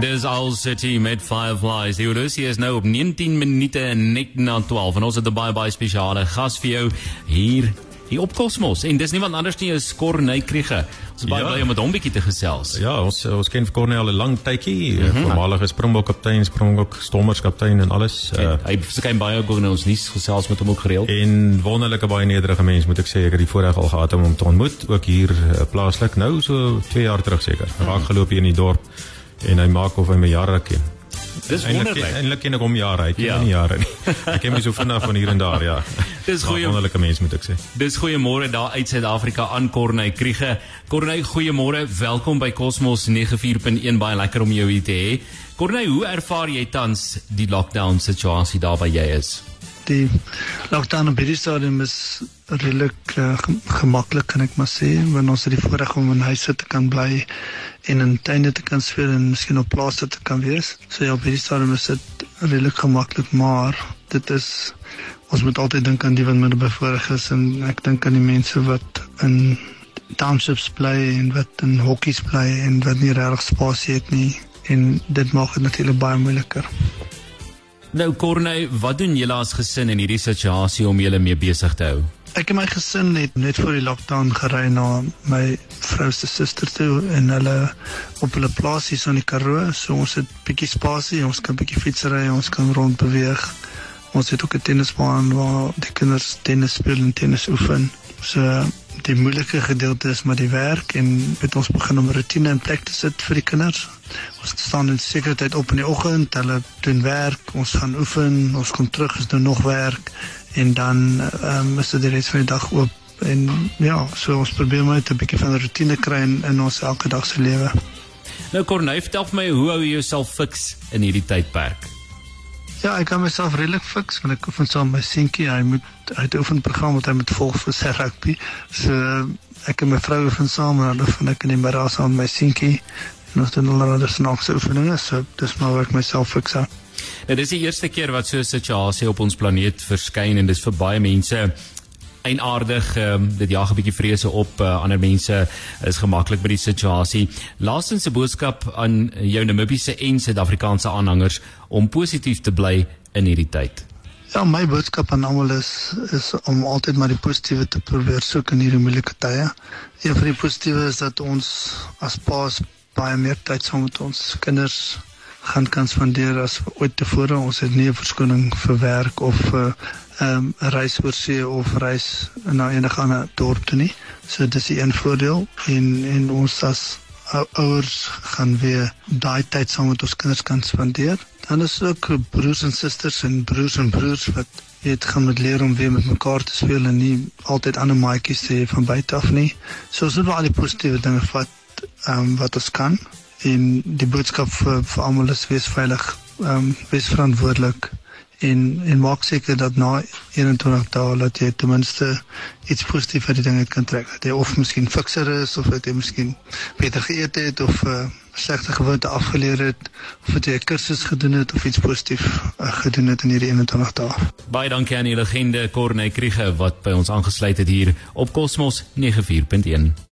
Dis al City met Fireflies. Die horlosie is nou op 19 minute net na 12 en ons het 'n baie baie spesiale gas vir jou hier hier op Cosmos en dis niemand anders nie as Corney Kriege. Ons is baie Ja. bly om met hom bietjie te gesels. Ja, ons ons ken vir Cornel 'n lang tydjie, mm -hmm. voormalige Springbok kaptein, Springbok Stormers kaptein en alles. En Uh, hy verskyn baie ook in ons nuus gesels met hom ook gereeld. en wonderlike baie nederige mens moet ek sê. Ek het die voorreg al gehad om hom te ontmoet, ook hier uh, plaaslik nou so 2 jaar terug seker. Raak geloop hier in die dorp en hy maak of hy my jare ken. Dis wonderlik. eintlik ken ek hom jare, hy ken Ja. ja. nie jare nie. Ek ken my so vinnig van hier en daar, ja. Dis goeie- wonderlike mens moet ek sê. Dis goeiemôre daar uit Suid-Afrika aan Corney Kriege. Corney, goeiemôre. Welkom by Cosmos 94.1. Baie lekker om jou hier te hê. Corney, hoe ervaar jy tans die lockdown situasie daar waar jy is? Die lockdown op hierdie stadium is redelik uh, gemaklik kan ek maar sê want ons het die voorreg om in huise te kan bly en in tuine te kan speel en miskien op plase te kan wees. So ja, op hierdie stadium is dit redelik gemaklik, maar dit is ons moet altyd dink aan die wat minder bevoorreg is en ek dink aan die mense wat in townships bly en wat in hokkies bly en wat nie regtig spasie het nie en dit maak dit natuurlik baie moeiliker. Nou Corney, wat doen julle as gesin in hierdie situasie om julle mee besig te hou? Ek en my gesin het net voor die lockdown gery na my vrou se suster toe en hulle op hulle plaasie so in die Karoo. So ons het bietjie spasie, ons kan bietjie fietsry, ons kan rond beweeg. Ons het ook 'n tennisbaan waar die kinders tennis speel en tennis oefen. So die moeilike gedeelte is met die werk en het ons begin om 'n roetine in plek te sit vir die kinders. Ons staan in sekere tyd op in die oggend, hulle doen werk, ons gaan oefen, ons kom terug, ons doen nog werk en dan ehm um, is dit res van die dag oop en ja, so ons probeer maar net 'n bietjie van 'n roetine kry in, in ons elke dag se lewe. Nou Corney, vertel vir my hoe hou jy jouself fiks in hierdie tydperk? Ja, ek kan myself redelik fiks want ek oefen saam my seentjie. Hy moet hy het 'n oefenprogram wat hy moet volg vir sy rugby. So ek en my vrou oefen saam en dan oefen ek in die middag saam met my seentjie. En ons doen allerlei snaakse oefeninge, so dis maar waar ek myself fiks aan. Nou dis die eerste keer wat so 'n situasie op ons planeet verskyn en dis vir baie mense eienaardig um, dit jaag 'n bietjie vrese op uh, ander mense is gemaklik met die situasie. Laastens 'n boodskap aan jou Namibiese en Suid-Afrikaanse aanhangers om positief te bly in hierdie tyd. Ja, my boodskap aan almal is is om altyd maar die positiewe te probeer soek in hierdie moeilike tye. Een van die positiewe is dat ons as paas baie meer tyd saam met ons kinders gaan kan spandeer as ooit tevore. Ons het nie 'n verskoning vir werk of vir ehm, 'n reis oor see of reis na enige ander dorp toe nie. So dis een voordeel en en ons as ou- ouers gaan weer daai tyd saam met ons kinders kan spandeer. Dan is ook broers en susters en broers en broers wat weet gaan moet leer om weer met mekaar te speel en nie altyd ander maatjies te hê van buite af nie. So ons moet al die positiewe dinge vat ehm um, wat ons kan en die boodskap vir vir almal is wees veilig, ehm um, wees verantwoordelik en en maak seker dat na 21 dae dat jy ten minste iets positief uit die ding uit kan trek. Dat jy of miskien fikser is of dat jy miskien beter geëet het of uh, slegte gewoonte afgeleer het of dat jy 'n kursus gedoen het of iets positief uh, gedoen het in hierdie 21 dae. Baie dankie aan die legende Corney Kriege wat by ons aangesluit het hier op Cosmos 94.1.